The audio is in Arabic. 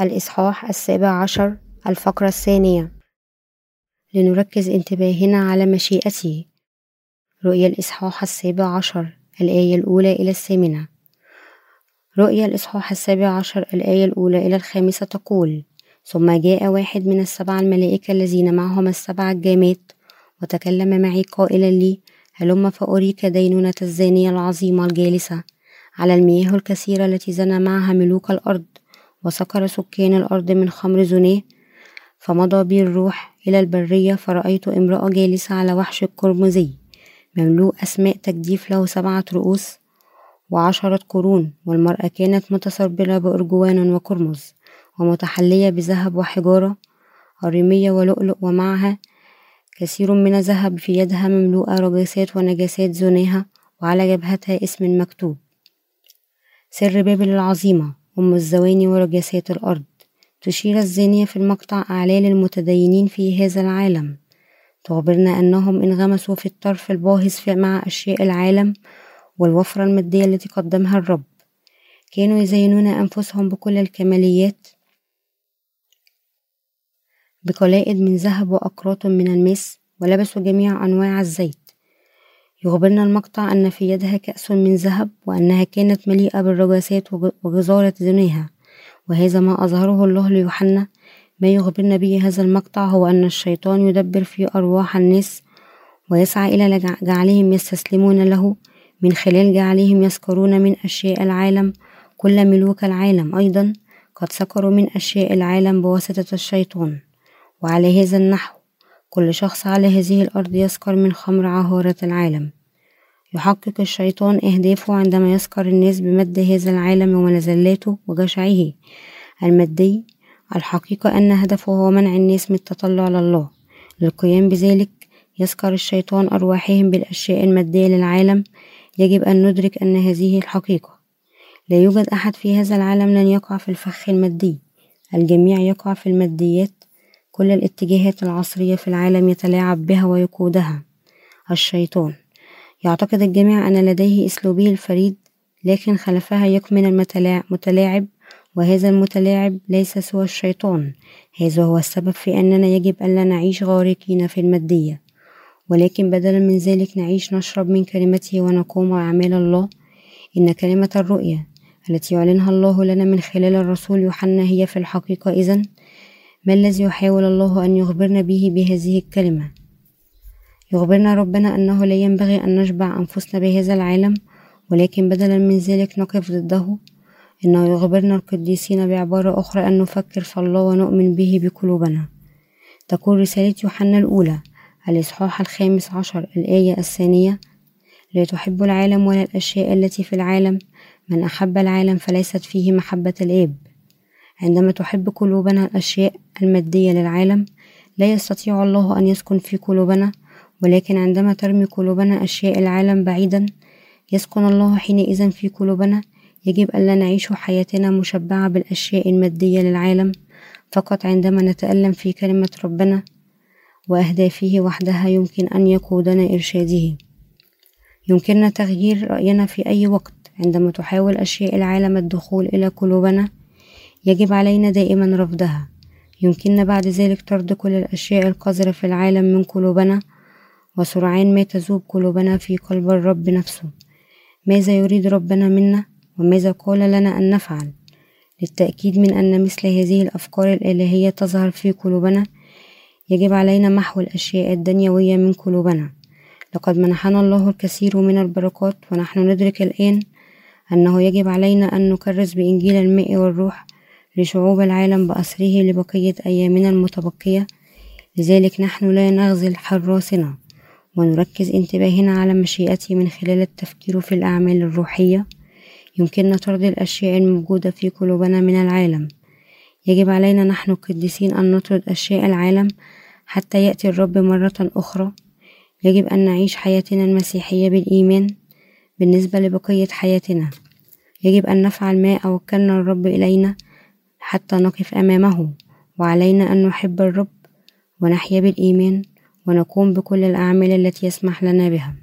الإصحاح السابع عشر الفقرة الثانية. لنركز انتباهنا على مشيئته. رؤيا الإصحاح السابع عشر الآية الأولى إلى الثامنة. رؤيا الإصحاح السابع عشر الآية الأولى إلى الخامسة تقول ثم جاء واحد من السبع الملائكة الذين معهم السبع الجامات وتكلم معي قائلا لي هلم فأريك دينونة الزانية العظيمة الجالسة. على المياه الكثيرة التي زنى معها ملوك الأرض وسكر سكان الأرض من خمر زناه فمضى بي الروح إلى البرية فرأيت امرأة جالسة على وحش القرمزي مملوء أسماء تجديف له سبعة رؤوس وعشرة قرون والمرأة كانت متسربلة بأرجوان وقرمز ومتحلية بذهب وحجارة أريمية ولؤلؤ ومعها كثير من الذهب في يدها مملوءة رجاسات ونجاسات زناها وعلى جبهتها اسم مكتوب سر بابل العظيمة. أم الزواني ورجاسات الأرض. تشير الزانية في المقطع أعلال المتدينين في هذا العالم. تخبرنا أنهم انغمسوا في الطرف الباهظ مع أشياء العالم والوفرة المادية التي قدمها الرب. كانوا يزينون أنفسهم بكل الكماليات بقلائد من ذهب وأقراط من الماس ولبسوا جميع أنواع الزيت. يخبرنا المقطع أن في يدها كأس من ذهب وأنها كانت مليئة بالرجاسات وغزارة زناها وهذا ما أظهره الله ليوحنا. ما يخبرنا به هذا المقطع هو أن الشيطان يدبر في أرواح الناس ويسعى إلى جعلهم يستسلمون له. من خلال جعلهم يسكرون من أشياء العالم كل ملوك العالم أيضا قد سكروا من أشياء العالم بواسطة الشيطان. وعلى هذا النحو كل شخص على هذه الأرض يسكر من خمر عهارة العالم. يحقق الشيطان أهدافه عندما يسكر الناس بمد هذا العالم وملذلاته وجشعه. المادي الحقيقة أن هدفه هو منع الناس من التطلع لله للقيام بذلك يسكر الشيطان أرواحهم بالأشياء المادية للعالم. يجب أن ندرك أن هذه الحقيقة. لا يوجد أحد في هذا العالم لن يقع في الفخ المادي. الجميع يقع في الماديات كل الاتجاهات العصرية في العالم يتلاعب بها ويقودها. الشيطان. يعتقد الجميع أن لديه أسلوبه الفريد لكن خلفها يكمن المتلاعب وهذا المتلاعب ليس سوى الشيطان. هذا هو السبب في أننا يجب ألا نعيش غارقين في المادية. ولكن بدلا من ذلك نعيش نشرب من كلمته ونقوم أعمال الله. إن كلمة الرؤية التي يعلنها الله لنا من خلال الرسول يوحنا هي في الحقيقة إذن ما الذي يحاول الله أن يخبرنا به بهذه الكلمة؟ يخبرنا ربنا أنه لا ينبغي أن نشبع أنفسنا بهذا العالم ولكن بدلا من ذلك نقف ضده. إنه يخبرنا القديسين بعبارة أخرى أن نفكر في الله ونؤمن به بقلوبنا. تقول رسالة يوحنا الأولى الإصحاح الخامس عشر الآية الثانية لا تحب العالم ولا الأشياء التي في العالم من أحب العالم فليست فيه محبة الآب. عندما تحب قلوبنا الأشياء المادية للعالم لا يستطيع الله أن يسكن في قلوبنا ولكن عندما ترمي قلوبنا أشياء العالم بعيدا يسكن الله حينئذ في قلوبنا. يجب ألا نعيش حياتنا مشبعة بالأشياء المادية للعالم. فقط عندما نتألم في كلمة ربنا وأهدافه وحدها يمكن أن يقودنا إرشاده. يمكننا تغيير رأينا في أي وقت. عندما تحاول أشياء العالم الدخول إلى قلوبنا يجب علينا دائما رفضها. يمكننا بعد ذلك طرد كل الأشياء القذرة في العالم من قلوبنا وسرعان ما تذوب قلوبنا في قلب الرب نفسه. ماذا يريد ربنا منا؟ وماذا قال لنا أن نفعل؟ للتأكيد من أن مثل هذه الأفكار الإلهية تظهر في قلوبنا يجب علينا محو الأشياء الدنيوية من قلوبنا. لقد منحنا الله الكثير من البركات ونحن ندرك الآن أنه يجب علينا أن نكرس بإنجيل الماء والروح لشعوب العالم بأسره لبقية أيامنا المتبقية. لذلك نحن لا نغزل حراسنا ونركز انتباهنا على مشيئته من خلال التفكير في الأعمال الروحية. يمكننا طرد الأشياء الموجودة في قلوبنا من العالم. يجب علينا نحن القديسين أن نطرد أشياء العالم حتى يأتي الرب مرة أخرى. يجب أن نعيش حياتنا المسيحية بالإيمان بالنسبة لبقية حياتنا. يجب أن نفعل ما أوكلنا الرب إلينا حتى نقف أمامه وعلينا أن نحب الرب ونحيا بالإيمان ونقوم بكل الأعمال التي يسمح لنا بها.